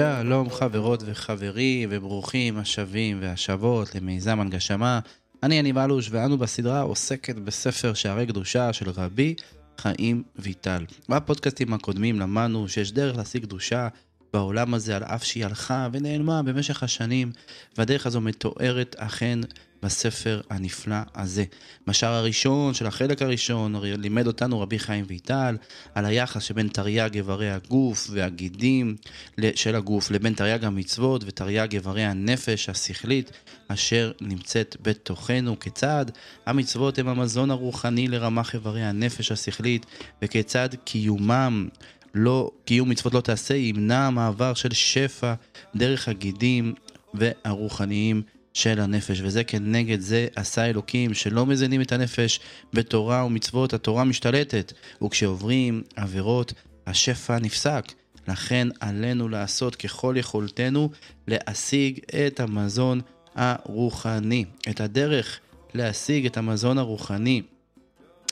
שלום חברות וחברים וברוכים השבים והשבות למיזם הנגשמה. אני יניב אלוש ואנו בסדרה עוסקת בספר שערי קדושה של רבי חיים ויטל. בפודקאסטים הקודמים למדנו שיש דרך להשיג קדושה בעולם הזה על אף שהיא הלכה ונעלמה במשך השנים והדרך הזו מתוארת אכן בספר הנפלא הזה. בשער הראשון של החלק הראשון לימד אותנו רבי חיים ויטל על היחס שבין תרי"ג איברי הגוף והגידים של הגוף לבין תרי"ג המצוות ותרי"ג איברי הנפש השכלית אשר נמצאת בתוכנו, כיצד המצוות הם המזון הרוחני לרמ"ח איברי הנפש השכלית וכיצד קיומם לא, קיום מצוות לא תעשה ימנע מעבר של שפע דרך הגידים והרוחניים של הנפש, וזה כנגד זה עשה אלוקים שלא מזינים את הנפש בתורה ומצוות, התורה משתלטת, וכשעוברים עבירות השפע נפסק. לכן עלינו לעשות ככל יכולתנו להשיג את המזון הרוחני. את הדרך להשיג את המזון הרוחני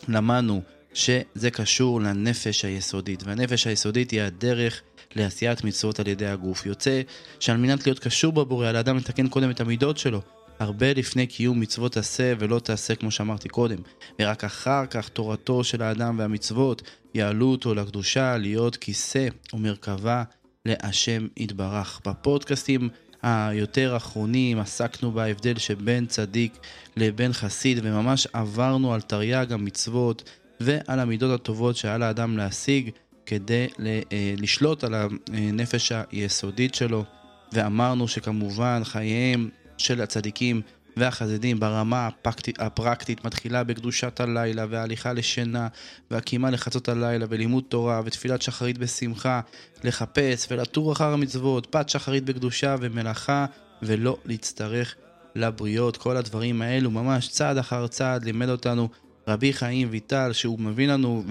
למדנו שזה קשור לנפש היסודית, והנפש היסודית היא הדרך לעשיית מצוות על ידי הגוף. יוצא שעל מנת להיות קשור בבורא, על האדם לתקן קודם את המידות שלו. הרבה לפני קיום מצוות עשה ולא תעשה כמו שאמרתי קודם, ורק אחר כך תורתו של האדם והמצוות יעלו אותו לקדושה להיות כיסא ומרכבה להשם יתברך. בפודקאסטים היותר אחרונים עסקנו בהבדל שבין צדיק לבין חסיד וממש עברנו על תרי"ג המצוות ועל המידות הטובות שעל האדם להשיג כדי אה, לשלוט על הנפש היסודית שלו, ואמרנו שכמובן חייהם של הצדיקים והחזדים ברמה הפרקטית, הפרקטית מתחילה בקדושת הלילה וההליכה לשינה והקימה לחצות הלילה ולימוד תורה ותפילת שחרית בשמחה לחפש ולטור אחר המצוות, פת שחרית בקדושה ומלאכה ולא להצטרך לבריות. כל הדברים האלו ממש צעד אחר צעד לימד אותנו רבי חיים ויטל, שהוא מביא לנו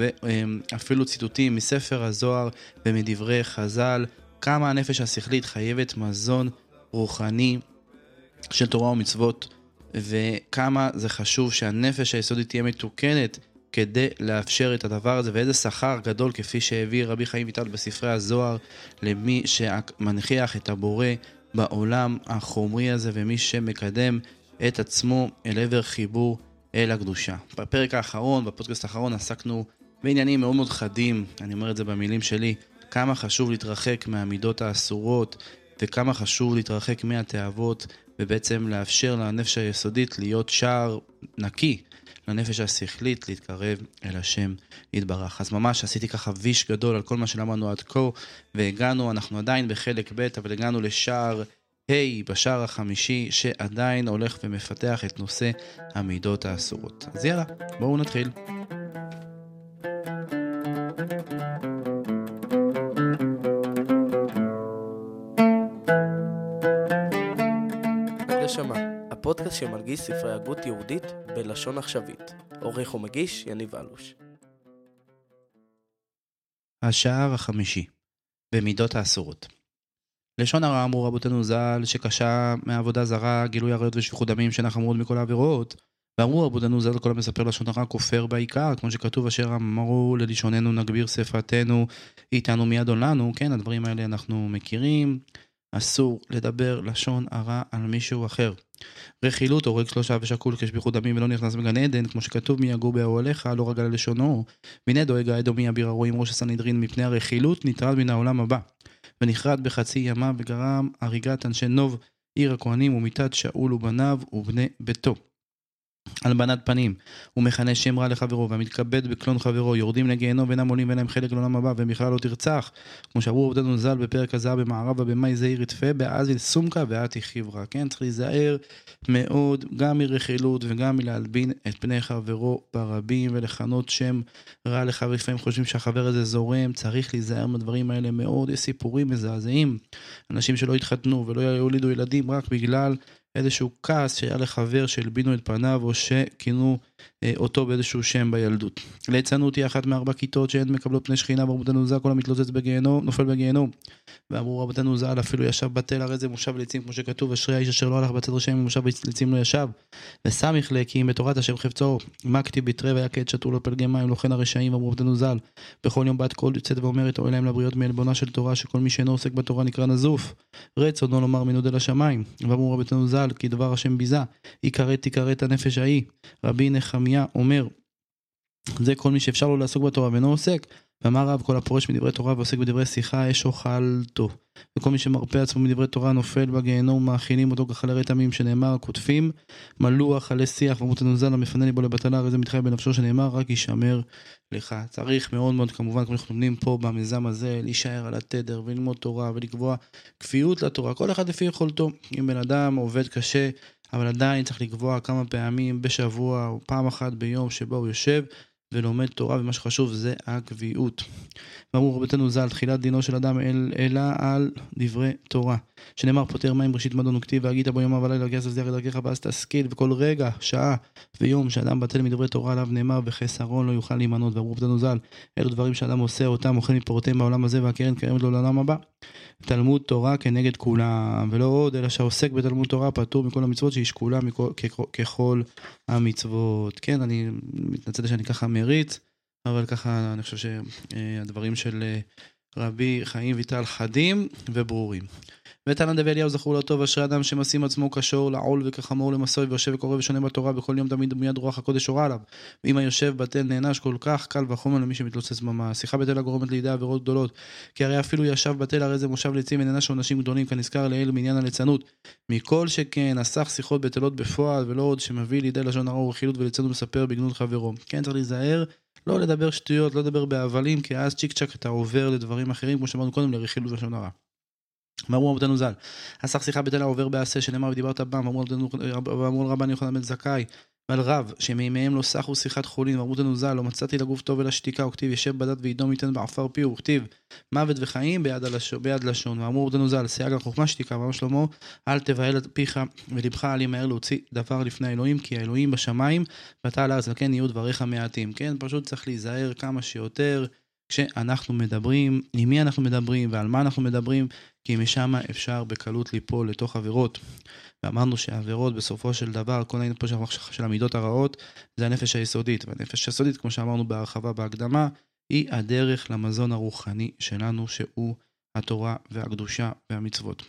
אפילו ציטוטים מספר הזוהר ומדברי חז"ל, כמה הנפש השכלית חייבת מזון רוחני של תורה ומצוות, וכמה זה חשוב שהנפש היסודית תהיה מתוקנת כדי לאפשר את הדבר הזה, ואיזה שכר גדול כפי שהביא רבי חיים ויטל בספרי הזוהר למי שמנכיח את הבורא בעולם החומרי הזה, ומי שמקדם את עצמו אל עבר חיבור אל הקדושה. בפרק האחרון, בפודקאסט האחרון, עסקנו בעניינים מאוד מאוד חדים, אני אומר את זה במילים שלי, כמה חשוב להתרחק מהמידות האסורות וכמה חשוב להתרחק מהתאוות ובעצם לאפשר לנפש היסודית להיות שער נקי לנפש השכלית להתקרב אל השם יתברך. אז ממש עשיתי ככה ויש גדול על כל מה שלמדנו עד כה והגענו, אנחנו עדיין בחלק ב', אבל הגענו לשער ה' בשער החמישי שעדיין הולך ומפתח את נושא המידות האסורות. אז יאללה, בואו נתחיל. הפודקאסט שמלגיש ספרי הגות יהודית בלשון עכשווית. עורך ומגיש יניב אלוש. השער החמישי במידות האסורות לשון הרע אמרו רבותינו ז"ל, שקשה מעבודה זרה, גילוי עריות ושפיכות דמים שנחמו עוד מכל העבירות. ואמרו רבותינו ז"ל, כל המספר לשון הרע כופר בעיקר, כמו שכתוב אשר אמרו ללשוננו נגביר שפתנו, איתנו מיד עולנו, כן, הדברים האלה אנחנו מכירים. אסור לדבר לשון הרע על מישהו אחר. רכילות הורג שלושה ושקול כשפיכות דמים ולא נכנס בגן עדן, כמו שכתוב מי יגור באוהליך, לא רגל ללשונו. והנה דואג האדומי אביר הרועים ראש הסנהדרין מפני הרכילות, נטרד מן העולם הבא. ונכרת בחצי ימיו וגרם הריגת אנשי נוב עיר הכהנים ומיתת שאול ובניו ובני ביתו. הלבנת פנים, הוא מכנה שם רע לחברו, והמתכבד בקלון חברו, יורדים לגיהנום ואינם עולים ואין להם חלק לעולם הבא, ובכלל לא תרצח. כמו שאמרו עובדנו ז"ל בפרק הזהב במערבה במאי זעיר יתפה, באזיל סומקה ואתי חברה. כן, צריך להיזהר מאוד גם מרכילות וגם מלהלבין את פני חברו ברבים ולכנות שם רע לחבר. לפעמים חושבים שהחבר הזה זורם, צריך להיזהר מהדברים האלה מאוד. יש סיפורים מזעזעים, אנשים שלא התחתנו ולא יולידו ילדים רק בגלל איזשהו כעס שהיה לחבר שהלבינו את פניו או שכינו אה, אותו באיזשהו שם בילדות. ליצנות היא אחת מארבע כיתות שהן מקבלות פני שכינה ורבותינו ז"ל כל המתלוצץ בגיהנום נופל בגיהנום. ואמרו רבותינו ז"ל אפילו ישב בתל הרי זה מושב לצים כמו שכתוב אשרי האיש אשר לא הלך בצד רשעים ומושב לצים לא ישב. וסמיך אם בתורת השם חפצו מקטי בתרי והיה כעת שתו לו פלגי מים לא כן הרשעים אמרו רבותינו ז"ל. בכל יום בת קול יוצאת ואומרת אוי להם לבריות מעלבונה של תורה שכל מי שאינו עוסק בתורה נקרא נזוף. רצונו לומר מנודה לשמיים. ואמרו רבותינו ז"ל כי דבר השם ביזה יכרת תכרת הנפש ההיא. רבי נחמיה אומר זה כל מי שאפשר לו לעסוק בתורה ואינו עוסק ואמר רב כל הפורש מדברי תורה ועוסק בדברי שיחה אש אוכלתו. וכל מי שמרפא עצמו מדברי תורה נופל בגיהנום מאכילים אותו כחלרי תמים שנאמר כותפים מלוח עלי שיח ואמרו תנוזל המפנה ליבו לבטלה הרי זה מתחייב בנפשו שנאמר רק יישמר לך. צריך מאוד מאוד כמובן כמו שאנחנו לומדים פה במיזם הזה להישאר על התדר וללמוד תורה ולקבוע כפיות לתורה כל אחד לפי יכולתו. אם בן אדם עובד קשה אבל עדיין צריך לקבוע כמה פעמים בשבוע או פעם אחת ביום שבו הוא יושב ולומד תורה, ומה שחשוב זה הקביעות. ואמרו רבותינו ז"ל, תחילת דינו של אדם אל, אלא על דברי תורה. שנאמר פוטר מים בראשית מדון וכתיב והגית בו יומם ולילה גייס שדה דרכך ואז תשכיל וכל רגע, שעה ויום שאדם בטל מדברי תורה עליו נאמר וחסרון לא יוכל להימנות ואמרו רבותינו ז"ל, אלו דברים שאדם עושה אותם אוכל מפירותיהם בעולם הזה והקרן קיימת לו לעולם הבא. תלמוד תורה כנגד כולם ולא עוד אלא שהעוסק בתלמוד תורה פטור מכל המצוות שישקולה ככל המצוות. כן אני מתנצל שאני ככה מריץ אבל ככה אני חושב שהדברים של אה, רבי חיים ויטל חדים וברורים. ותנא דבי אליהו זכור לטוב אשרי אדם שמשים עצמו כשור לעול וכחמור למסוי ויושב וקורא ושונה בתורה בכל יום תמיד מיד רוח הקודש הורה עליו. ואם היושב בטל נענש כל כך קל וחומר למי שמתלוצץ ממש. שיחה בתל הגורמת לידי עבירות גדולות כי הרי אפילו ישב בתל הרי זה מושב לצים ונענש עונשים גדולים כנזכר לעיל מעניין הליצנות. מכל שכן הסך שיחות בטלות בפועל ולא עוד שמביא לידי לשון הרע ורכילות וליצנות מספר בגנות חברו. כן צריך להיזהר לא לדבר שטויות, לא לדבר בהבלים, כי אז צ'יק צ'אק אתה עובר לדברים אחרים, כמו שאמרנו קודם, לרכילות ולשון הרע. ואמרו רבותינו ז"ל, הסך שיחה בתלה עובר בעשה שנאמר ודיברת בם, ואמרו רבן יוחנן בן זכאי, ועל רב שמימיהם לא סחו שיחת חולין, ואמרו תנו ז"ל, לא מצאתי לגוף טוב אלא שתיקה, וכתיב ישב בדת וידום ייתן בעפר פיהו, וכתיב מוות וחיים ביד, הלשון, ביד לשון, ואמרו תנו ז"ל, סייג שתיקה, ואמר שלמה, אל תבהל את פיך ולבך אל ימהר להוציא דבר לפני האלוהים, כי האלוהים בשמיים ואתה על הארץ, וכן יהיו דבריך מעטים, כן? פשוט צריך להיזהר כמה שיותר. כשאנחנו מדברים, עם מי אנחנו מדברים ועל מה אנחנו מדברים, כי משם אפשר בקלות ליפול לתוך עבירות. ואמרנו שעבירות בסופו של דבר, כל העניין פה של המידות הרעות, זה הנפש היסודית. והנפש היסודית, כמו שאמרנו בהרחבה בהקדמה, היא הדרך למזון הרוחני שלנו, שהוא התורה והקדושה והמצוות.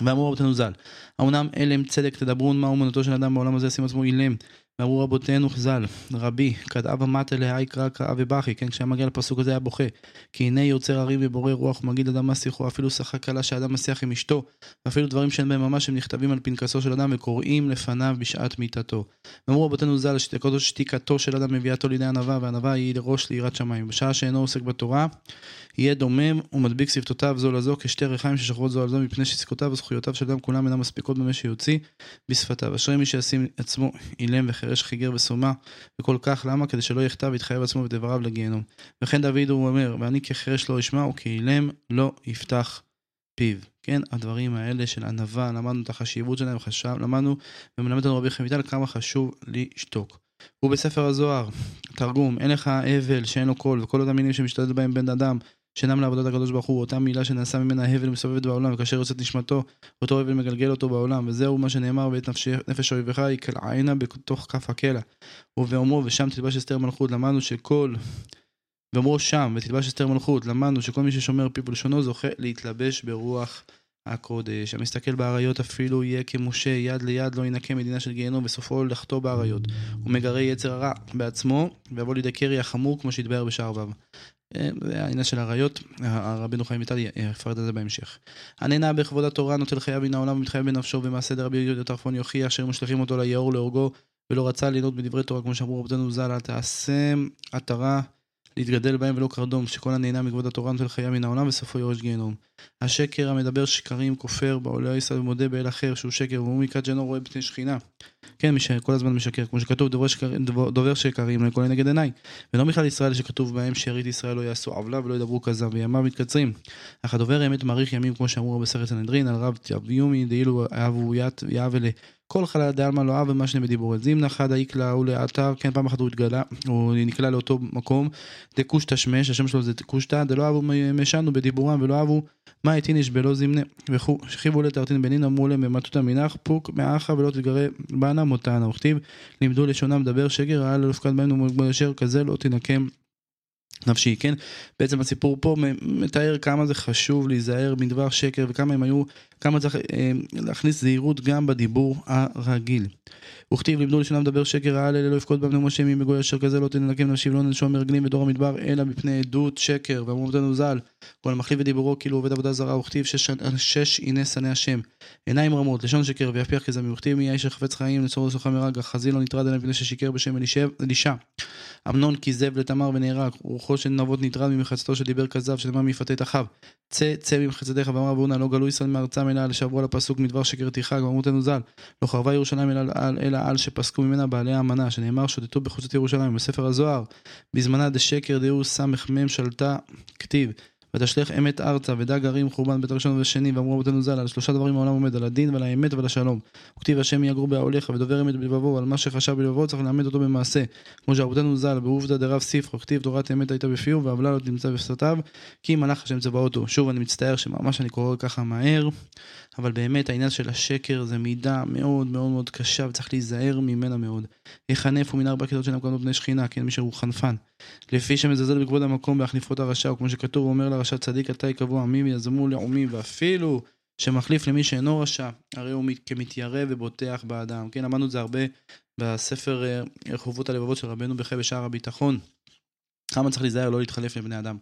ואמרו רבותינו ז"ל, האמנם אלם צדק תדברון מה אומנותו של אדם בעולם הזה, ישים עצמו אילם. ואמרו רבותינו ז"ל, רבי, כדאב המטה להאי קרא קרא ובכי, כן, כשהיה מגיע לפסוק הזה היה בוכה. כי הנה יוצר הרים ובורא רוח ומגיד אדם מסיחו, אפילו שחק קלה שאדם מסיח עם אשתו, ואפילו דברים שאין בהם ממש הם נכתבים על פנקסו של אדם וקוראים לפניו בשעת מיתתו. ואמרו רבותינו ז"ל, שתיקתו של אדם מביאתו לידי ענווה, והענווה היא לראש ליראת שמיים. בשעה שאינו עוסק בתורה, יהיה דומם ומדביק שפתותיו זו לזו כשתי ריחיים ששוכבות זו על זו מפני ששפתותיו וזכויותיו של אדם כולם אינם מספיקות במה שיוציא בשפתיו. אשרי מי שישים עצמו אילם חירש חיגר וסומה וכל כך למה? כדי שלא יחטא ויתחייב עצמו בדבריו לגיהנום. וכן דוד הוא אומר ואני כחירש לא אשמע וכאילם לא יפתח פיו. כן, הדברים האלה של ענווה, למדנו את החשיבות שלהם, חשב, למדנו ומלמד לנו רבי חמיטל כמה חשוב לשתוק. ובספר הזוהר, תרגום, אין לך אבל שאין לו קול, וכל אותם מינים שמשתלט בהם בן אדם, שאינם לעבודת הקדוש ברוך הוא, אותה מילה שנעשה ממנה הבל מסובבת בעולם, וכאשר יוצאת נשמתו, אותו הבל מגלגל אותו בעולם, וזהו מה שנאמר ואת נפש אויבך יקלענה בתוך כף הקלע. ובאומרו ושם תלבש אסתר מלכות, למדנו שכל... ואומרו שם ותלבש אסתר מלכות, למדנו שכל מי ששומר פיו ולשונו זוכה להתלבש ברוח הקודש. המסתכל באריות אפילו יהיה כמשה, יד ליד לא ינקה מדינה של גיהנום, וסופו לחטוא באריות. הוא מגרה יצר הרע בעצמו, ויבוא לידי קרי החמור כמו שהתבהר בשער. העניין של האריות, רבינו חיים ויטל יפרט על זה בהמשך. הנהנה בכבוד התורה נוטל חייו מן העולם ומתחייב בנפשו ומעשה דרבי יהודה טרפון יוכיח אשר משליכים אותו ליאור להורגו ולא רצה ליהנות בדברי תורה כמו שאמרו רבותינו ז"ל אל תעשה עטרה להתגדל בהם ולא קרדום, שכל הנהנה מכבוד התורה נוטל חיה מן העולם וסופו יורש גיהנום. השקר המדבר שקרים, כופר, בעולה ישראל ומודה באל אחר שהוא שקר, והוא מכת שאינו רואה בפני שכינה. כן, מי שכל הזמן משקר, כמו שכתוב, דובר, שקר, דובר, שקרים לכל נגד עיניי. ולא מכלל ישראל שכתוב בהם שארית ישראל לא יעשו עוולה ולא ידברו כזב, וימיו מתקצרים. אך הדובר אמת מאריך ימים, כמו שאמרו בסרט סנהדרין, על רב תביומי דאילו אהבו יאב אלה. כל חלל דעלמא לא אהב ומה שני בדיבורת. זימנה חדא איקלא הוא לאתר, כן פעם אחת הוא התגלה, הוא נקלע לאותו מקום, דקושטא שמש, השם שלו זה קושטא, דלא אהבו משנו בדיבורם ולא אהבו מה איתיניש בלא זימנה וכו', שכיבו לתרתין בנין אמרו להם במטותא מנח פוק מאחה ולא תתגרה בנה מותנה, וכתיב לימדו לשונם דבר שקר, רעה לא לפקד בהם ומוגבל אשר כזה לא תנקם נפשי, כן? בעצם הסיפור פה מתאר כמה זה חשוב להיזהר מדבר שקר וכמה הם היו, כמה צריך אה, להכניס זהירות גם בדיבור הרגיל. וכתיב לימדו לשונם לדבר שקר רעה לאלה לא יפקוד בם נאום השם אם בגוי אשר כזה לא תנקם נפשי ולא ננשום מרגלים בדור המדבר אלא מפני עדות שקר ואמרו אותנו ז"ל כל המחליף בדיבורו כאילו עובד עבודה זרה וכתיב שש, שש הנה שנא השם עיניים רמות לשון שקר ויפיח כזמי וכתיב מי האיש החפץ חיים לצורך לסוכה מרג החזיר לא נטרד אלא מפני ששיקר בשם אלישע אמנון כיזב לתמר ונהרג רוחו של נבות נטרד ממחצתו שדיבר כזב שנאמר מיפתה את אחיו. צא צא ממחצתך ואמר אבונה לא גלו ישראל מארצם אלא לשבוע לפסוק מדבר שקר תיכה ואמרו אותנו ז"ל. לא חרבה ירושלים אלא על שפסקו ממנה בעלי האמנה שנאמר שוטטו בחוצות ירושלים בספר הזוהר. בזמנה דשקר דהו סמ"ם שלטה כתיב ותשליך אמת ארצה ודג הרים חורבן בית הראשון והשני ואמרו רבותינו ז"ל על שלושה דברים העולם עומד על הדין ועל האמת ועל השלום. וכתיב השם יגור באהליך ודובר אמת בלבבו ועל מה שחשב בלבבו צריך ללמד אותו במעשה. כמו שרבותינו ז"ל בעובדא דרב ספרו כתיב תורת אמת הייתה בפיו ועוולה לא תמצא בשפתיו כי מלאך השם צבאותו. שוב אני מצטער שממש אני קורא ככה מהר אבל באמת העניין של השקר זה מידה מאוד מאוד מאוד קשה וצריך להיזהר ממנה מאוד. יחנף הוא מן ארבע כיתות שאינם מקבלות בני שכינה כן מי שהוא חנפן. לפי שמזלזל בכבוד המקום בהחליפות הרשע וכמו שכתוב אומר לרשע צדיק אתה יקבוע עמי ויזמו לעומי ואפילו שמחליף למי שאינו רשע הרי הוא כמתיירא ובוטח באדם. כן למדנו את זה הרבה בספר אה, רחובות הלבבות של רבנו בחי בשער הביטחון כמה צריך להיזהר לא להתחלף לבני אדם.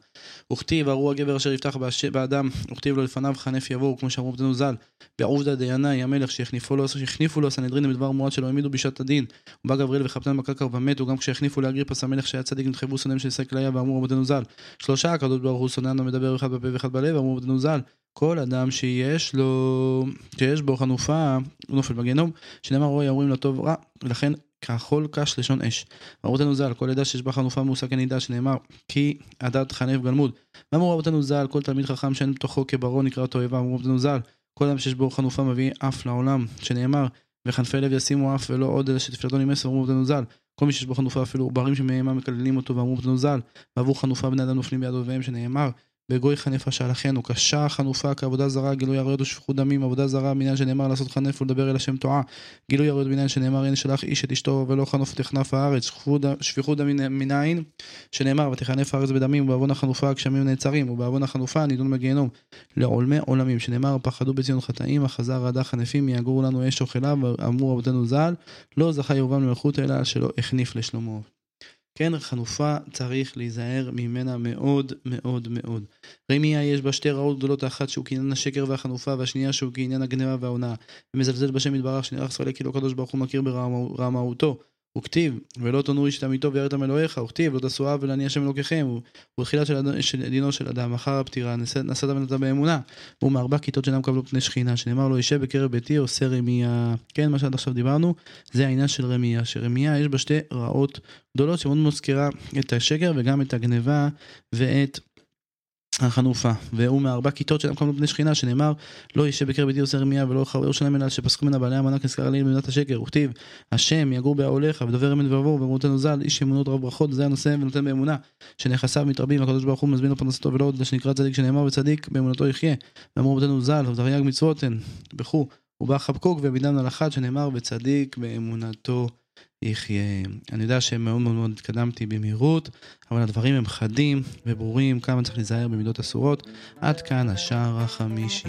וכתיב ארור הגבר אשר יפתח באדם, וכתיב לו לפניו חנף יבואו, כמו שאמרו בנו ז"ל, בעובדא דינאי המלך שהחניפו לו, שהחניפו לו הסנהדרין בדבר מועד שלא העמידו בשעת הדין. ובא גבריאל וחפנן בקרקע ומתו, גם כשהחניפו לאגריפס המלך שהיה צדיק נדחבו שונאים של סקליה ואמרו רבותינו ז"ל. שלושה הקדוש ברוך הוא שונאנו מדבר אחד בפה ואחד בלב, אמרו רבותינו ז"ל. כל אדם שיש לו, שיש בו חנופה, הוא נופל בגיהנום, שנאמר רואי אומרים לטוב רע, ולכן כאכול קש לשון אש. רבותינו ז"ל, כל עדה שיש בה חנופה מושא כנידה, שנאמר כי עדת חנף גלמוד. ואמרו רבותינו ז"ל, כל תלמיד חכם שאין בתוכו כברו נקרא תועבה, אמרו רבותינו ז"ל, כל אדם שיש בו חנופה מביא אף לעולם, שנאמר וחנפי לב ישימו אף ולא עוד אלא שתפילתו נמאס, אמרו רבותינו ז"ל. כל מי שיש בו חנופה אפילו עוברים שמהמה מקללים אותו ואמרו רבותינו ז"ל, ועבור חנופה בני אדם נופלים ביד אויביהם, שנאמר בגוי חנפה שלחנו, קשה חנופה כעבודה זרה, גילוי עריות ושפיכות דמים, עבודה זרה בניין שנאמר לעשות חנף ולדבר אל השם תועה, גילוי עריות בניין שנאמר אין שלח איש את אשתו ולא חנוף תכנף הארץ, שפיכות דם מנין שנאמר ותכנף הארץ בדמים ובעוון החנופה הגשמים נעצרים ובעוון החנופה נידון בגיהנום. לעולמי עולמים שנאמר פחדו בציון חטאים החזר רעדה חנפים יאגרו לנו אש אוכלה ואמרו רבותינו ז"ל לא זכה ירובעם למלכות אלא שלא החניף לשלמה כן, חנופה צריך להיזהר ממנה מאוד מאוד מאוד. רמיה יש בה שתי רעות גדולות, האחת שהוא קניין השקר והחנופה, והשנייה שהוא קניין הגניבה וההונאה. ומזלזל בשם יתברך שנערך ספרי כאילו הקדוש ברוך הוא מכיר ברמאותו. וכתיב, ולא תונו איש את עמיתו ויראת אלוהיך, וכתיב, לא תעשו עוול אני השם אלוקיכם, ובתחילה של, של דינו של אדם, אחר הפטירה, נשאת ונתת באמונה, הוא מארבע כיתות שאינם קבלו פני שכינה, שנאמר לו, ישב בקרב ביתי עושה רמיה, כן, מה שעד עכשיו דיברנו, זה העניין של רמיה, שרמיה יש בה שתי רעות גדולות, שמאוד מזכירה את השקר וגם את הגניבה ואת החנופה, והוא מארבע כיתות שאינם קבלו בני שכינה, שנאמר לא ישב בקרב עושה רמיה ולא חבר ירושלים אלא שפסקו ממנה בעלי המנה כנזכר עליהם במדינת השקר, וכתיב השם יגור באהליך ודובר אמת ובוא ואמרותנו ז"ל איש אמונות רב ברכות זה הנושא ונותן באמונה שנכסיו מתרבים והקדוש ברוך הוא מזמין לו פרנסתו ולא עוד שנקרא צדיק שנאמר וצדיק באמונתו יחיה. ואמרותנו ז"ל ותרי"ג מצוות הן וכו' ובא חבקוק ובעידן על אחת שנאמר וצדיק באמונתו יחיה. אני יודע שמאוד מאוד מאוד התקדמתי במהירות, אבל הדברים הם חדים וברורים, כמה צריך להיזהר במידות אסורות. עד כאן השער החמישי.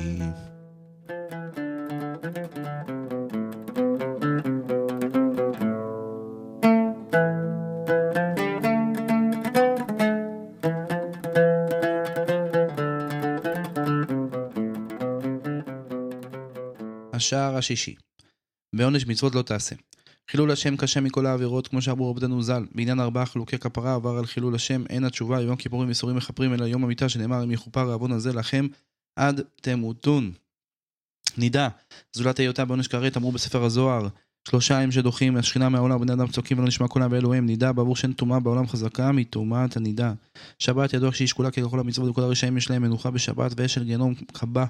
השער השישי בעונש מצוות לא תעשה. חילול השם קשה מכל העבירות, כמו שאמרו רבותינו ז"ל. בעניין ארבעה חלוקי כפרה עבר על חילול השם, אין התשובה, יום כיפורים ואיסורים מכפרים, אלא יום המיטה, שנאמר, אם יכופר העוון הזה לכם עד תמותון. נידה, זולת היותה בעונש כרת, אמרו בספר הזוהר, שלושה הם שדוחים השכינה מהעולם, בני אדם צועקים ולא נשמע קולם באלוהים, נידה בעבור שאין טומאה בעולם חזקה מטומאת הנידה. שבת ידוע שהיא שקולה ככל המצוות וכל הרשעים יש להם מנוחה בשבת ואש של גיהנום קבע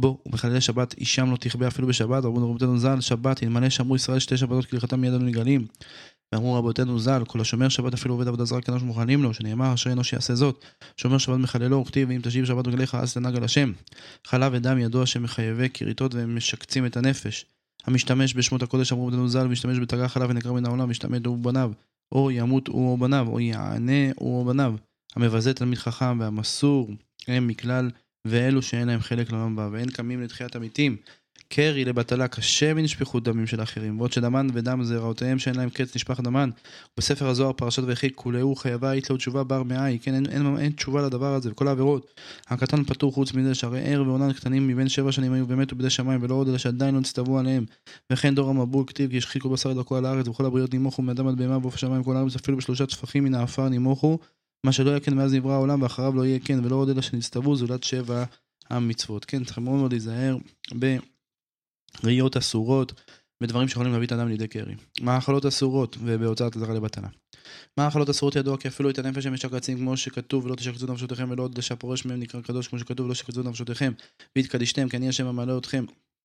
בו ובחללי שבת אישם לא תכבה אפילו בשבת, אמרו רבותינו ז"ל, שבת אלמלא שמרו ישראל שתי שבתות כהלכתם מיד נגאלים. ואמרו רבותינו ז"ל, כל השומר שבת אפילו עובד עבודה זרה קטנה שמוכנים לו, שנאמר אשר אנוש יעשה זאת. שומר שבת מחללו, וכתיב ואם תשיב שבת רגליך אז תנהג על השם. חלב ודם ידוע שמחייבי כריתות ומשקצים את הנפש. המשתמש בשמות הקודש אמרו רבותינו ז"ל, משתמש בתגה חלב ונקרא מן העולם, משתמט הוא ובניו. או ימות הוא או בניו, או יענה הוא או בניו. המבזה תלמיד חכם והמסור הם מכלל ואלו שאין להם חלק לעולם הבא, ואין קמים לתחיית המתים. קרי לבטלה קשה מנשפיכות דמים של אחרים, ועוד שדמן ודם זרעותיהם שאין להם קץ נשפך דמן. בספר הזוהר פרשת ויחי כולהו חייבה היית לו תשובה בר מאי, כן אין, אין, אין תשובה לדבר הזה, וכל העבירות. הקטן פטור חוץ מזה שהרי ער ועונן קטנים מבין שבע שנים היו ומתו בידי שמיים ולא עוד אלא שעדיין לא נצטוו עליהם. וכן דור המבול כתיב כי השחיקו בשר דרכו על הארץ וכל הבריות נימוכו מאדם עד בהמה ועוף השמיים כל הארץ אפילו בשלושה טפחים מן העפר מה שלא יהיה כן מאז נברא העולם ואחריו לא יהיה כן ולא עוד אלא שנצטוו זולת שבע המצוות. כן, צריך מאוד מאוד להיזהר בראיות אסורות, בדברים שיכולים להביא את האדם לידי קרי. מאכלות אסורות ובהוצאת זרה לבטלה. מאכלות אסורות ידוע כי אפילו את הנפש הם כמו שכתוב ולא תשקצו נפשותיכם ולא עוד לשפורש מהם נקרא קדוש כמו שכתוב ולא תשקצו נפשותיכם והתקדישתם כי אני השם המעלה אתכם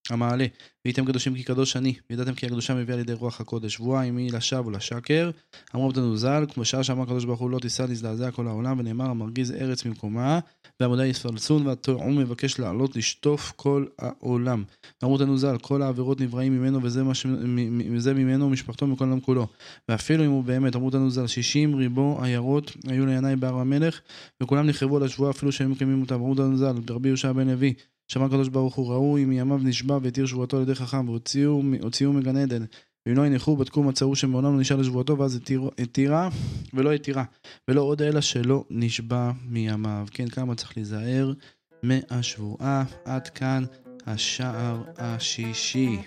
המעלה, והייתם קדושים כי קדוש אני, וידעתם כי הקדושה מביאה לידי רוח הקודש. שבועה עמי לשווא ולשקר, אמרו רבותינו ז"ל, כמו שעה שאמר הקדוש ברוך הוא לא תישא להזדעזע כל העולם, ונאמר המרגיז ארץ ממקומה, ועמודה יספלסון, והתאום מבקש לעלות לשטוף כל העולם. אמרו רבותינו ז"ל, כל העבירות נבראים ממנו, וזה, מש... וזה ממנו ומשפחתו מכל העולם כולו. ואפילו אם הוא באמת, אמרו רבותינו ז"ל, שישים ריבו עיירות היו לינאי בהר המלך, וכולם נחרבו על השבועה אפילו שהם מקיימים אותה. אמרו רבותינו ז"ל, רבי יהושע בן לוי, שמע הקדוש ברוך הוא ראוי מימיו נשבע והתיר שבועתו על ידי חכם והוציאו מגן עדן. ואם לא ינחו בדקו מצאו שמעולם לא נשאר לשבועתו ואז התירה ולא התירה. ולא עוד אלא שלא נשבע מימיו. כן כמה צריך להיזהר מהשבועה. עד כאן השער השישי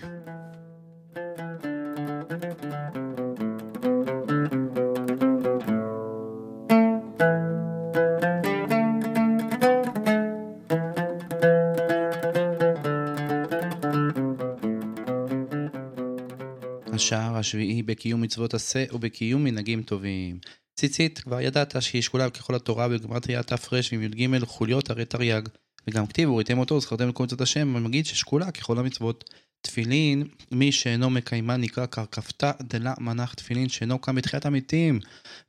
השער השביעי בקיום מצוות עשה ובקיום מנהגים טובים. ציצית, כבר ידעת שהיא שקולה ככל התורה בגמרתיה תר ועם י"ג חוליות הרי תרי"ג. וגם כתיב וראיתם אותו זכרתם לכל מצוות השם, ומגיד ששקולה ככל המצוות. תפילין, מי שאינו מקיימה נקרא קרקפתא דלה מנח תפילין שאינו קם בתחיית המתים.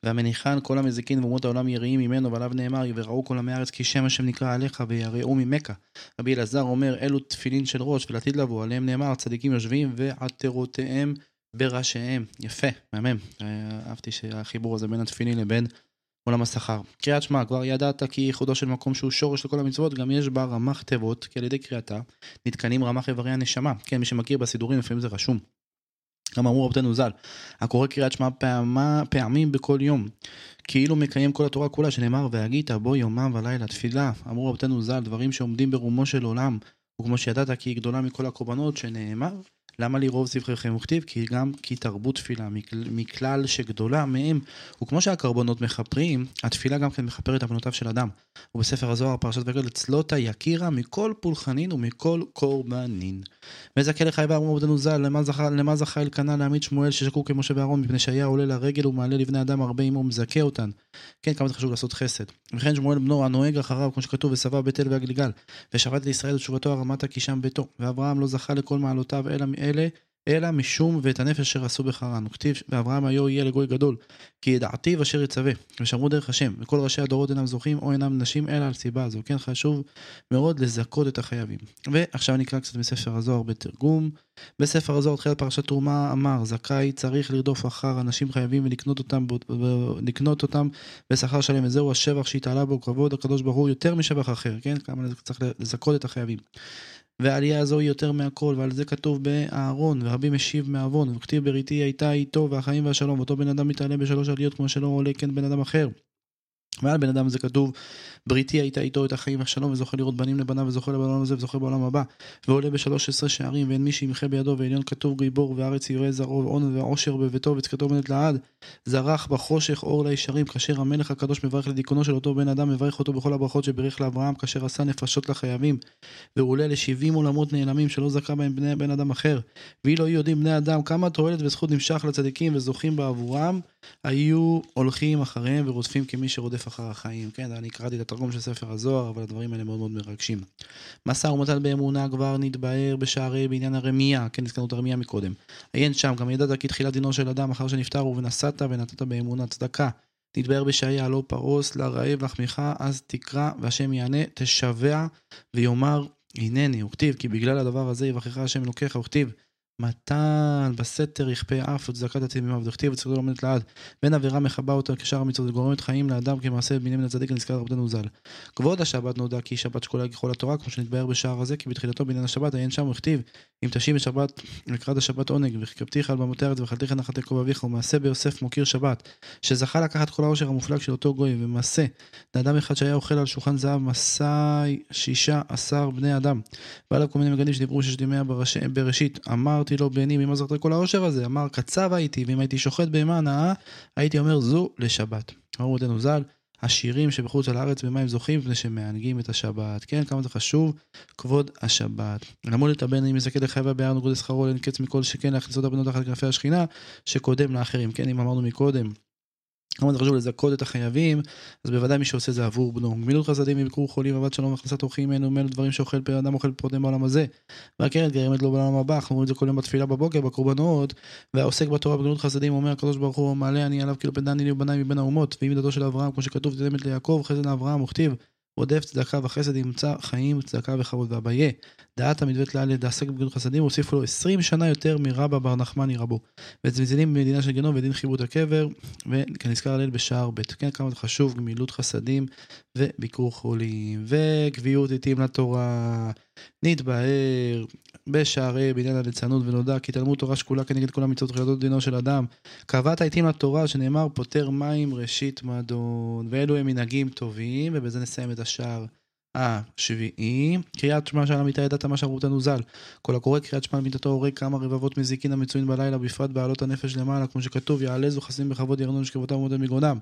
והמניחן כל המזיקין ואומות העולם יראים ממנו ועליו נאמר וראו כל עמי הארץ כי שם השם נקרא עליך ויראו ממכה. רבי אלעזר אומר אלו תפילין של ראש ולעתיד לבוא עליהם נאמר צדיקים יושבים ועטרותיהם בראשיהם. יפה, מהמם. אהבתי שהחיבור הזה בין התפילין לבין עולם השכר. קריאת שמע, כבר ידעת כי ייחודו של מקום שהוא שורש לכל המצוות, גם יש בה רמ"ח תיבות, כי על ידי קריאתה נתקנים רמ"ח איברי הנשמה. כן, מי שמכיר בסידורים, לפעמים זה רשום. גם אמרו רבותינו ז"ל, הקורא קריאת שמע פעמים בכל יום, כאילו מקיים כל התורה כולה, שנאמר, והגית בו יומם ולילה תפילה. אמרו רבותינו ז"ל, דברים שעומדים ברומו של עולם, וכמו שידעת כי היא גדולה מכל הקורבנות, שנאמר, למה לי רוב ספריכם וכתיב? כי גם כי תרבו תפילה, מכלל שגדולה מהם. וכמו שהקרבנות מכפרים, התפילה גם כן מכפרת עוונותיו של אדם. ובספר הזוהר, פרשת וגד, צלותה יקירה מכל פולחנין ומכל קורבנין. וזכה לחייבה אמרו עבדנו ז"ל, למה זכה אלקנה להעמיד שמואל ששקעו כמשה ואהרון, מפני שהיה עולה לרגל ומעלה לבני אדם הרבה עמו ומזכה אותן. כן, כמה זה חשוב לעשות חסד. וכן שמואל בנו הנוהג אחריו, כמו שכתוב, וסבא בית אל והגלגל, ושבת לישראל ותשובתו הרמתה כי שם ביתו. ואברהם לא זכה לכל מעלותיו אלא אלה אלא משום ואת הנפש אשר עשו בחרן. וכתיב ואברהם היו יהיה לגוי גדול, כי ידעתיו אשר יצווה, ושמרו דרך השם, וכל ראשי הדורות אינם זוכים או אינם נשים אלא על סיבה הזו. כן, חשוב מאוד לזכות את החייבים. ועכשיו נקרא קצת מספר הזוהר בתרגום. בספר הזוהר תחילת פרשת תרומה אמר, זכאי צריך לרדוף אחר אנשים חייבים ולקנות אותם, לקנות אותם בשכר שלם, וזהו השבח שהתעלה בו כבוד הקדוש ברוך הוא יותר משבח אחר, כן? כמה צריך לזכות את החייבים. והעלייה הזו היא יותר מהכל, ועל זה כתוב באהרון, ורבי משיב מעוון, וכתיב בריתי הייתה איתו, והחיים והשלום, ואותו בן אדם מתעלה בשלוש עליות כמו שלא עולה כן בן אדם אחר. ועל בן אדם זה כתוב, בריתי הייתה איתו את החיים והשלום, וזוכה לראות בנים לבניו, וזוכה בעולם הזה, וזוכה בעולם הבא. ועולה בשלוש עשרה שערים, ואין מי שימחה בידו, ועליון כתוב גיבור, וארץ יראה זרעו, ועון ועושר בביתו, וצקתו עומדת לעד. זרח בחושך אור לישרים, כאשר המלך הקדוש מברך לדיכאונו של אותו בן אדם, מברך אותו בכל הברכות שברך לאברהם, כאשר עשה נפשות לחייבים. והוא עולה לשבעים עולמות נעלמים, שלא זכה בהם בני בן אדם אחר. ואילו יודעים בני אדם כמה תועלת וזכות נמשך לצדיקים וזוכים בעבורם, היו הולכים אחריהם ורודפים כמי שרודף אחר החיים. כן, אני קראתי את התרגום של ספר הזוהר, אבל הדברים האלה מאוד מאוד מרגשים. משא ומתן באמונה כבר נתבהר בשערי בעניין הרמייה, כן, הזכרנו את הרמייה מקודם. עיין שם, גם ידעת כי תחילת דינו של אדם אחר שנפטר ובנשאת ונתת באמונה צדקה. נתבהר בשעיה לא פרוס לרעב לחמיך אז תקרא והשם יענה תשבע ויאמר הנני וכתיב כי בגלל הדבר הזה יבחרך השם אלוקיך וכתיב מתן בסתר יכפה אף וצדקת התמימה ודכתיב וצדקתו לא עומדת לעד בין עבירה מכבה אותה כשאר המצוות וגורמת חיים לאדם כמעשה בנימין הצדיק הנזכר רבותינו ז"ל. כבוד השבת נודע כי שבת שקולה ככל התורה כמו שנתבהר בשער הזה כי בתחילתו בעניין השבת עיין שם וכתיב אם תשיב בשבת לקראת השבת עונג וכתבתיך על במות הארץ וחלתיך נחת יעקב אביך ומעשה ביוסף מוקיר שבת שזכה לקחת כל העושר המופלג של אותו גוי ומעשה לאדם אחד שהיה אוכל על שולחן זהב מסאי שישה עשר בני אדם. בא אליו כל מיני מגנים שדיברו ששת ימי בראשית אמרתי לו בני ממה זכרת כל העושר הזה אמר קצב הייתי ואם הייתי שוחט בהמה נאה הייתי אומר זו לשבת. אמרו רבותינו ז"ל השירים שבחוץ על הארץ במה הם זוכים מפני שמענגים את השבת. כן, כמה זה חשוב, כבוד השבת. למוד את הבן אם יזכה לחייבה בהר נוגוד לשכרו אין קץ מכל שכן להכניס אותה בנות תחת כנפי השכינה שקודם לאחרים. כן, אם אמרנו מקודם. כמה זה חשוב לזכות את החייבים, אז בוודאי מי שעושה זה עבור בנו. גמילות חסדים וביקור חולים, עבד שלום והכנסת אורחים אלו מאלו דברים שאוכל פר אדם אוכל פרוטים בעולם הזה. והקרן גרמת לו בעולם הבא, אנחנו אומרים את זה כל יום בתפילה בבוקר, בקורבנות, והעוסק בתורה בגמילות חסדים אומר הקדוש ברוך הוא מעלה אני עליו כאילו פדני לי ובניי מבין האומות, ואם דתו של אברהם כמו שכתוב תדמת ליעקב חסד לאברהם וכתיב רודף צדקה וחסד ימצא חיים צדקה וכבוד ואביה. דעת המדוות לאל דעסק בגנות חסדים הוסיפו לו 20 שנה יותר מרבא בר נחמני רבו. וצמצנים במדינה של גנום ודין חיבות הקבר וכנזכר הלל בשער ב'. כן כמה זה חשוב גמילות חסדים וביקור חולים וקביעות עתים לתורה. נתבהר בשערי בעניין הליצנות ונודע כי תלמוד תורה שקולה כנגד כל המצוות וחיידות דינו של אדם. קבעת העתים לתורה שנאמר פוטר מים ראשית מדון ואלו הם מנהגים טובים ובזה נסיים את השער השביעי. קריאת שמע של עמיתה ידעת מה שאמרותנו ז"ל. כל הקורא קריאת שמע למיתתו הורג כמה רבבות מזיקין המצויים בלילה בפרט בעלות הנפש למעלה כמו שכתוב יעלזו חסים בכבוד ירנון שכבותם ומודד מגרונם.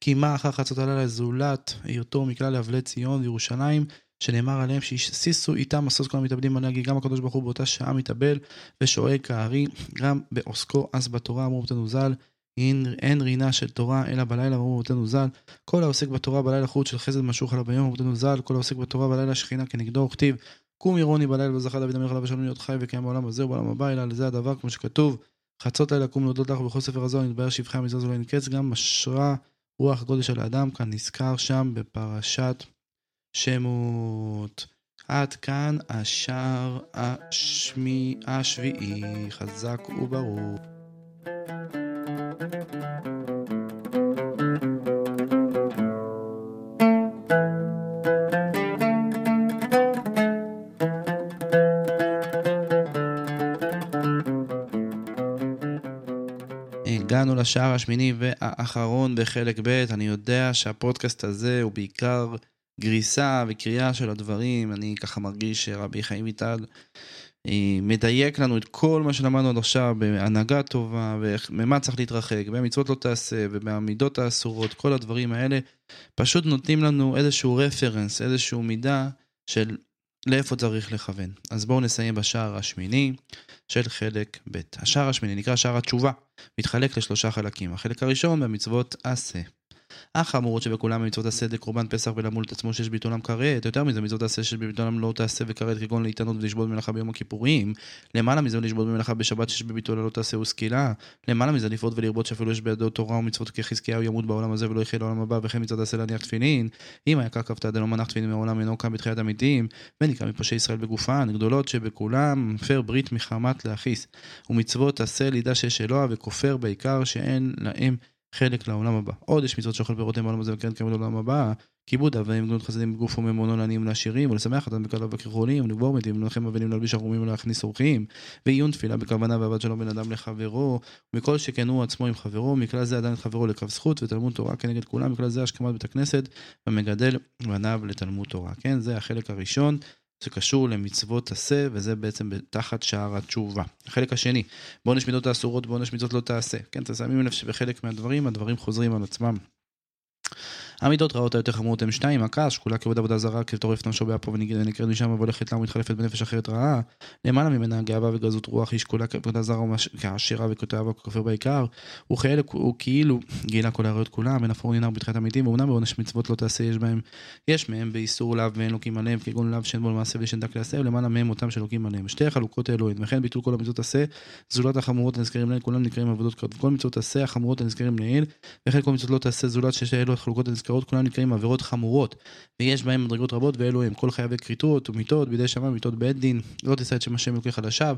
כי מה אחר חצות הלילה זולת היותו מכלל אבלי ציון וירושלים שנאמר עליהם שהשישו איתם משוש כל המתאבדים עליה, כי גם הקדוש ברוך הוא באותה שעה מתאבל ושואג כארי, גם בעוסקו אז בתורה, אמרו רבותינו ז"ל, אין, אין רינה של תורה אלא בלילה, אמרו רבותינו ז"ל, כל העוסק בתורה בלילה חוט של חסד משוך עליו ביום, רבותינו ז"ל, כל העוסק בתורה בלילה שכינה כנגדו, וכתיב, קום עירוני בלילה וזכה דוד המלך עליו ושלום להיות חי וקיים בעולם הזה ובעולם הבא, אלא לזה הדבר כמו שכתוב, חצות לילה קום להודות לך ובכל ספר הזוהר נתבהר שבחי המזרז ולא ינקץ, גם משרה רוח הקודש של האדם, כאן נזכר שם בפרשת שמות. עד כאן השער השמי, השביעי, חזק וברור. לשער השמיני והאחרון בחלק ב', אני יודע שהפודקאסט הזה הוא בעיקר גריסה וקריאה של הדברים, אני ככה מרגיש שרבי חיים ויטל אה, מדייק לנו את כל מה שלמדנו עד עכשיו בהנהגה טובה, וממה צריך להתרחק, במצוות לא תעשה, ובעמידות האסורות, כל הדברים האלה, פשוט נותנים לנו איזשהו רפרנס, איזשהו מידע של לאיפה צריך לכוון. אז בואו נסיים בשער השמיני של חלק ב'. השער השמיני נקרא שער התשובה, מתחלק לשלושה חלקים. החלק הראשון במצוות עשה. החמורות שבכולם מצוות עשה לקורבן פסח ולמול את עצמו שיש ביטולם כרת, יותר מזה מצוות עשה שיש בביטולם לא תעשה וכרת כגון להתענות ולשבות במלאכה ביום הכיפורים, למעלה מזה לשבות במלאכה בשבת שיש בביטולה לא תעשה וסקילה, למעלה מזה לפעוט ולרבות שאפילו יש בידו תורה ומצוות כחזקיהו ימות בעולם הזה ולא יחיה לעולם הבא וכן מצוות עשה להניח תפילין, אם היה ככבת דלא מנח תפילין מעולם אינו קם בתחיית המתים, ונקרא מפושעי ישראל בגופן, גדולות שבכולם מפר ברית מחמת להכיס, ומצוות עשה לידה שיש אלוה וכופר בעיקר שאין להם חלק לעולם הבא. עוד יש מצוות שאוכל פירותיהם בעולם הזה וקרן קיימת לעולם הבא, כיבוד אב ואם גנות חסדים בגוף וממונו לעניים ולעשירים, ולשמח אותם בקרב וכחולים, ולגבור מתים, ולנחם אבלים להלביש ערומים ולהכניס אורחים, ועיון תפילה בכוונה ועבד שלום בין אדם לחברו, ומכל שכן הוא עצמו עם חברו, מכלל זה אדם את חברו לקו זכות, ותלמוד תורה כנגד כולם, מכלל זה השכמת בית הכנסת, והמגדל בניו לתלמוד תורה. כן, זה החלק הראשון. שקשור למצוות עשה, וזה בעצם תחת שער התשובה. החלק השני, בעונש מידות האסורות, בעונש מידות לא תעשה. כן, אתם שמים לב שבחלק מהדברים, הדברים חוזרים על עצמם. המידות רעות היותר חמורות הן שתיים, הכעס, שקולה כבוד עבודה זרה, כטורף נפשו באפו ונקראת משם והולכת לה ומתחלפת בנפש אחרת רעה. למעלה ממנה גאווה וגזות רוח, היא שקולה כעבודה זרה כעשירה וכתאווה וכופר בעיקר. הוא כאילו גילה כל העריות כולם, אין אפור ננהר בתחילת המתים, ואומנם בעונש מצוות לא תעשה יש בהם, יש מהם באיסור לאו ואין לוקים עליהם, כגון לאו שאין בו למעשה ושאין דק לעשה, ולמעלה מהם אותם שלוקים עליהם. שתי החלוקות האלוהים, וכן ביטול כל המצוות עשה, זולת החמורות הנזכרים לעיל, כולם נקראים עבודות. כל מצוות עשה החמורות הנזכרים לעיל, וכן כל מצוות לא תעשה זולת ששתי אלו החלוקות הנזכרות, כולם נקראים עבירות חמורות, ויש בהם מדרגות רבות, ואלו הם כל חייבי כריתות ומיתות, בידי שמיים מיתות בית דין, לא תישא את שם השם אלוקיך לשווא,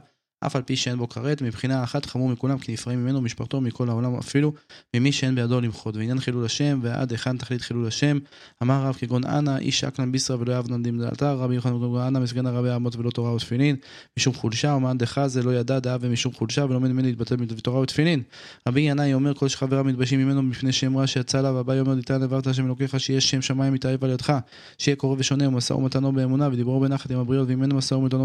אף על פי שאין בו כרת, מבחינה אחת חמור מכולם, כי נפרעים ממנו ומשפחתו מכל העולם, אפילו ממי שאין בידו למחות. ועניין חילול השם, ועד היכן תכלית חילול השם, אמר רב כגון אנא, איש אקלן ביסרא ולא נדים דלתה, רבי יוחנן בן אנא מסגן הרבי אמות ולא תורה ותפילין, משום חולשה, ומאן דחזה לא ידע דעה ומשום חולשה, ולא ממנו להתבטל בתורה ותפילין. רבי ינאי אומר, כל שחבריו מתביישים ממנו מפני שם רע שיצא לה, והבא יאמר שם באמונה, ודיברו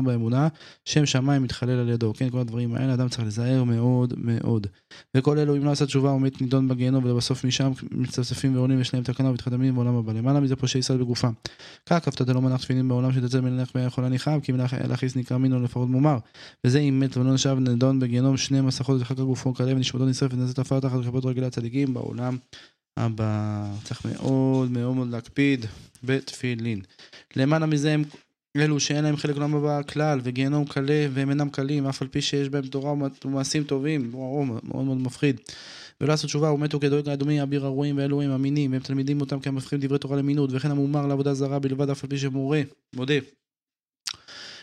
באמונה, שם. כן, כל הדברים האלה אדם צריך להיזהר מאוד מאוד. וכל אלו אם לא עשה תשובה ומת נידון בגיהנום ולבסוף משם מצטפצפים ועולים יש להם תקנה ומתחתמים בעולם הבא. למעלה מזה פושעי ישראל בגופם. כך כפת דלא מנח תפילין בעולם שתצא מלך ויכולה ניחם כי מלך להכיס נקרא מינו לפחות מומר. וזה אם מת ולא נשב נידון בגיהנום שני מסכות וחג הגופו כלה ונשמתו נשרפת ונזת עפר תחת כפות רגלי הצדיקים בעולם הבא. צריך מאוד מאוד מאוד להקפיד בתפילין. למעלה מזה הם אלו שאין להם חלק לעולם הבא כלל, וגיהנום קלה, והם אינם קלים, אף על פי שיש בהם תורה ומעשים טובים, וואו, מאוד מאוד מפחיד. ולא עשו תשובה, ומתו כדואג לאדומי, אביר הרועים ואלוהים אמינים, והם תלמידים אותם כי הם מפכים דברי תורה למינות, וכן המומר לעבודה זרה בלבד, אף על פי שמורה, מודה.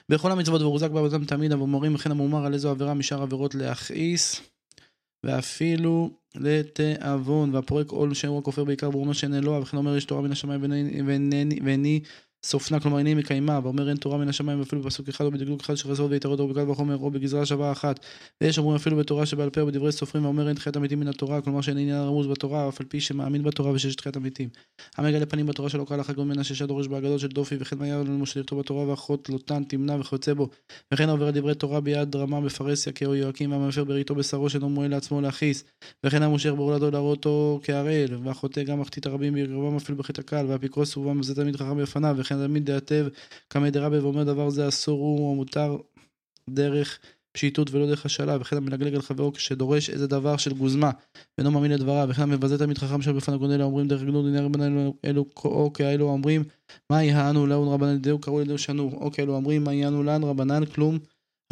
בכל המצוות ורוזק בעבודתם תמיד, אבל מורים וכן המומר על איזו עבירה משאר עבירות להכעיס, ואפילו לתיאבון, והפורק עול שם הוא כופר בעיקר ברונו שאין אלוה, וכן אומר יש תורה מן השמיים ואיני סופנה, כלומר איני מקיימה, ואומר אין תורה מן השמיים אפילו בפסוק אחד או בדקדוק אחד של חסרות ויתרות או בקל וחומר או בגזרה שווה אחת. ויש אומרים אפילו בתורה שבעל פה או בדברי סופרים, ואומר אין תחיית המתים מן התורה, כלומר שאין עניין רמוז בתורה, אף על פי שמאמין בתורה ושיש תחיית המתים. המגלה פנים בתורה שלא קרא לחגון מן הששה דורש באגדות של דופי, וכן מה יעלה למשה לכתוב בתורה ואחות לוטן תמנע וכיוצא בו. וכן העובר דברי תורה ביד רמה בפרהסיה כיהויקים, והמפר בריתו בשרו שאינו מועל לעצמו להכעיס. וכן המושך בעולתו להראותו כערל, והחוטא גם מחטיא הרבים בקרבם אפילו בחטא הקל, והאפיקורוס ובם זה תמיד חכם בפניו, וכן תמיד דעתב קמא דרבי ואומר דבר זה אסור הוא או מותר דרך פשיטות ולא דרך השאלה, וכן המלגלג על חברו כשדורש איזה דבר של גוזמה, ואינו מאמין לדבריו, וכן המבזה תמיד חכם שם הגון אלה אומרים דרך גנות דיני רבנן אלו או כאלו אומרים מה יענו לאון רבנן דהו קראו לידיו שנו, או כאלו אומרים מה יענו לאן רבנן כלום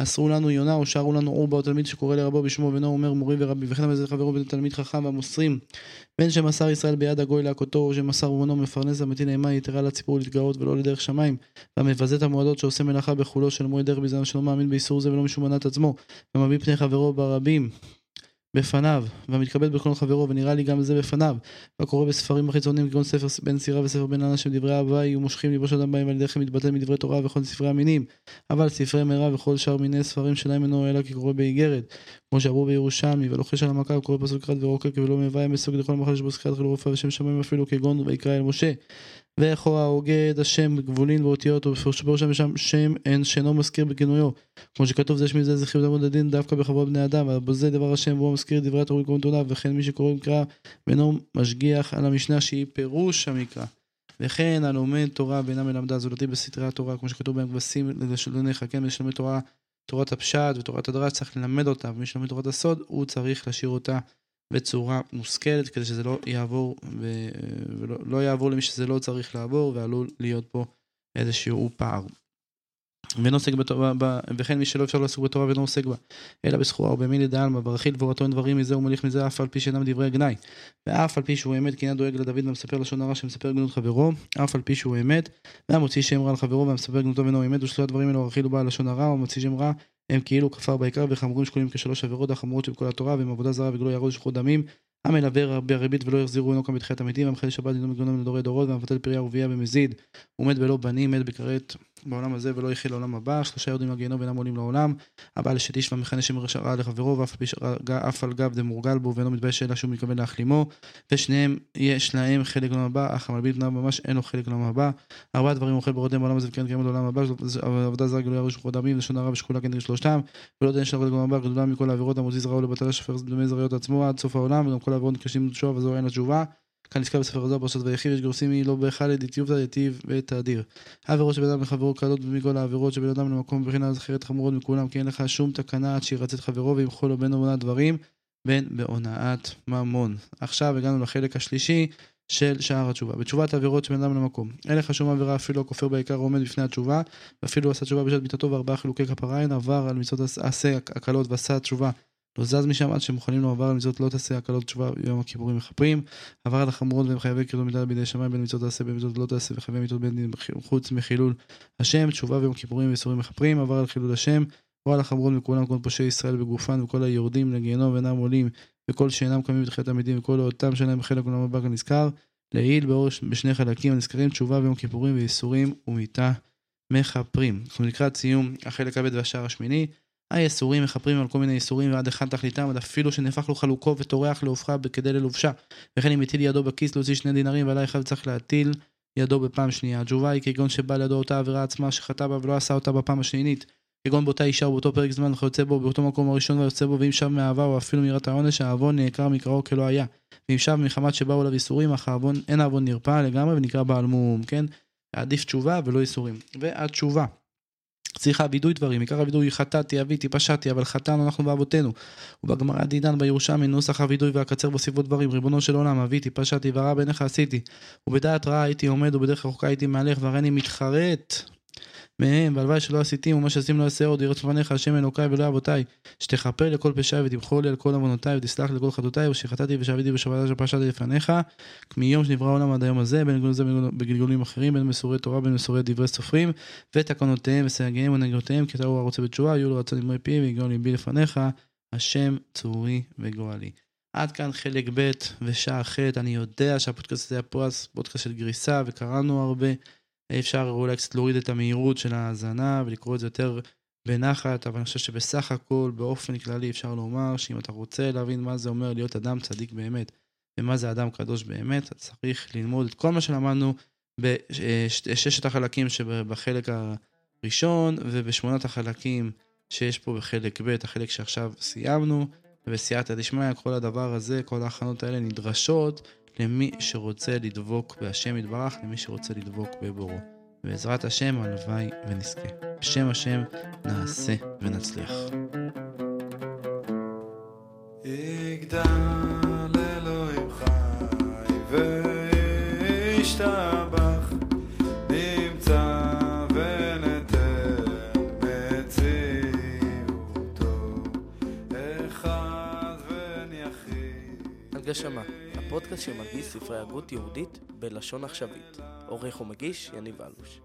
אסרו לנו יונה או שרו לנו אור באו תלמיד שקורא לרבו בשמו ואינו אומר מורי ורבי וכן המזה חברו בין תלמיד חכם והמוסרים. בין שמסר ישראל ביד הגוי להכותו או שמסר ומנו מפרנס המתין אימה יתרה לציבור להתגאות ולא לדרך שמיים והמבזה את המועדות שעושה מלאכה בחולו של מועד דרך ביזיון שלא מאמין באיסור זה ולא משום מנת עצמו ומביא פני חברו ברבים בפניו, והמתכבד בכל חברו, ונראה לי גם זה בפניו, והקורא בספרים החיצוניים כגון ספר בן סירה וספר בן אנשים דברי אהבה יהיו מושכים ליבו אדם בהם על ידי כן מתבטל מדברי תורה וכל ספרי המינים, אבל ספרי מרע וכל שאר מיני ספרים שלהם אינו אלא כקורא באיגרת, כמו שאמרו בירושלמי, ולוחש על המכה וקורא פסוק אחד ורוקק ולא מביא מסוג לכל מחל בו שחיית רופא ושם שמיים אפילו כגון ויקרא אל משה. ואיכו ההוגה את השם גבולין ואותיות ובראשם שם שם אין שאינו מזכיר בכינויו כמו שכתוב זה שמי זה זכיר לעמוד לדין דווקא בכבוד בני אדם. ובזה דבר השם והוא מזכיר דברי התורה וקוראים וכן מי שקורא מקרא ואינו משגיח על המשנה שהיא פירוש המקרא. וכן הלומד תורה ואינה מלמדה זולתי בסתרי התורה כמו שכתוב בהם כבשים לשלוניך כן מי תורה תורת הפשט ותורת הדרש צריך ללמד אותה ומי שלומד תורת הסוד הוא צריך להשאיר אותה בצורה מושכלת כדי שזה לא יעבור ו... ולא לא יעבור למי שזה לא צריך לעבור ועלול להיות פה איזשהו פער. ואינו עוסק בתורה, וכן מי שלא אפשר לעסוק בתורה ואינו עוסק בה, אלא בסחורה או במילי דעלמא, ברכיל דבורתו אין דברים מזה ומוליך מזה אף על פי שאינם דברי גנאי. ואף על פי שהוא אמת כי אינה דואג לדוד ומספר לשון הרע שמספר גנות חברו, אף על פי שהוא אמת, והמוציא שם רע על חברו והמספר גנותו ואינו אמת, ושלושת הדברים האלו רכיל ובעל לשון הרע, ומוציא שם רע הם כאילו כפר בעיקר וחמורים שקולים כשלוש עבירות החמורות של כל התורה והם עבודה זרה וגלוי ירוז שחוט דמים המלווה בריבית ולא יחזירו אינו כאן בתחיית המתים, המחל שבת דינו מגונם לדורי דורות, והמבטל פריה ורבייה במזיד, ומת בלא בנים, מת בכרת בעולם הזה ולא יחי לעולם הבא, שלושה יורדים לגיהנום ואינם עולים לעולם, הבעל אשת איש והמכנה שם רע לחברו, ואף על גב דמורגל בו ואינו מתבייש אלא שהוא מתכוון להחלימו, ושניהם יש להם חלק לעולם הבא, אך המלבין בניו ממש אין לו חלק לעולם הבא. ארבעה דברים אוכל ברודם בעולם הזה וכן קיימת לעולם הבא, עבודה זרה גלויה רשוך דמים, לשון הרע ושקולה כנגד שלושתם, ולא דין של עבודה הבא, גדולה מכל העבירות. המוזיז רעו לבטל השופר דמי זריות עצמו עד סוף העולם, וגם כל העבירות נקשים לתשובה וזו אין לתשובה. כאן נזכר בספר הזה פרשת ויחיד, יש גורסים היא לא בהיכל דתיובתא דתיב ותאדיר. העבירות של בן אדם לחברו קלות מכל העבירות של בן אדם למקום מבחינה זכרת חמורות מכולם, כי אין לך שום תקנה עד שירצה את חברו וימחול לו בין בהונאת דברים, בין בהונאת ממון. עכשיו הגענו לחלק השלישי של שער התשובה. בתשובת העבירות של בן אדם למקום. אין לך שום עבירה אפילו לא כופר בעיקר עומד בפני התשובה, ואפילו עשה תשובה בשעת מיתתו וארבעה חילוקי כפרה עבר על מצוות עשה הקלות ועשה תשובה לא זז משם עד שמוכנים לו עבר על מצוות לא תעשה הקלות תשובה יום הכיפורים מכפרים. עבר על החמורות והם חייבי קרדום מדלת בידי שמיים בין מצוות תעשה בין מצוות לא תעשה וחייבי מצוות בין דין חוץ מחילול השם תשובה ויום כיפורים ואיסורים מכפרים עבר על חילול השם. או על החמורות מכולם כל פושעי ישראל בגופן וכל היורדים לגיהנום ואינם עולים וכל שאינם קמים בתחילת המתים וכל אותם שאינם בחלק עולם הבא כנזכר. לעיל באור בשני חלקים הנזכרים תשובה ויום כיפורים ואיסורים ומיתה מכפרים. אנחנו לקראת סיום החלק הבא והשער השמיני. היסורים מכפרים על כל מיני יסורים ועד אחד תכליתם, עד אפילו שנהפך לו חלוקו וטורח להופכה כדי ללובשה. וכן אם הטיל ידו בכיס להוציא שני דינרים ועלי אחד צריך להטיל ידו בפעם שנייה. התשובה היא כגון שבא לידו אותה עבירה עצמה שחטא בה ולא עשה אותה בפעם השנית. כגון באותה אישה ובאותו פרק זמן וכיוצא בו באותו מקום הראשון ויוצא בו ואם שב מאהבה או אפילו מיראת העונש העוון נעקר מקראו כלא היה. ואם שב מחמת שבאו אליו איסורים אך העוון אין העוון נרפא לגמרי ונקרא בעל מום כן? עדיף תשובה ולא איסורים. והתשובה צריכה וידוי דברים, עיקר הווידוי חטאתי, אביתי, פשעתי, אבל חטאנו אנחנו ואבותינו. ובגמרא דידן בירושלמי נוסח הווידוי והקצר בסביבות דברים, ריבונו של עולם, אביתי, פשעתי, ורע בעיניך עשיתי. ובדעת רעה הייתי עומד, ובדרך רחוקה הייתי מהלך, והריני מתחרט מהם, והלוואי שלא עשיתים, ומה שעשים לא יעשה עוד, יראת לפניך, השם אלוקיי ולא אבותיי, שתכפר לכל פשעי ותמחול לי על כל עוונותיי, ותסלח לכל חטאותיי, ושחטאתי ושעביתי ושבתה שפשעתי לפניך, מיום שנברא העולם עד היום הזה, בין גלגול זה בגלגולים אחרים, בין מסורי תורה, בין מסורי דברי סופרים, ותקנותיהם וסייגיהם ונגעותיהם, כי אתה הוא הרוצה בתשובה, יהיו לו רצון אמרי פי, ויגאו ליבי לפניך, השם צורי וגואלי. עד כאן חלק ב' ושעה ח', אני יודע שהפודקאסט הזה היה פודקאסט של גריסה, וקראנו הרבה. אפשר אולי קצת להוריד את המהירות של ההאזנה ולקרוא את זה יותר בנחת, אבל אני חושב שבסך הכל, באופן כללי, אפשר לומר שאם אתה רוצה להבין מה זה אומר להיות אדם צדיק באמת, ומה זה אדם קדוש באמת, אתה צריך ללמוד את כל מה שלמדנו בששת החלקים שבחלק הראשון, ובשמונת החלקים שיש פה בחלק ב', החלק שעכשיו סיימנו, ובסייעתא דשמיא, כל הדבר הזה, כל ההכנות האלה נדרשות. למי שרוצה לדבוק בהשם יתברך, למי שרוצה לדבוק בבורו. בעזרת השם, הלוואי ונזכה. בשם השם נעשה ונצליח. יגדל אלוהים חי וישתבח נמצא ונתן מציאותו אחד וניחיד. הגשמה הפודקאסט שמגיש ספרי הגות יהודית בלשון עכשווית. עורך ומגיש יניב אלוש.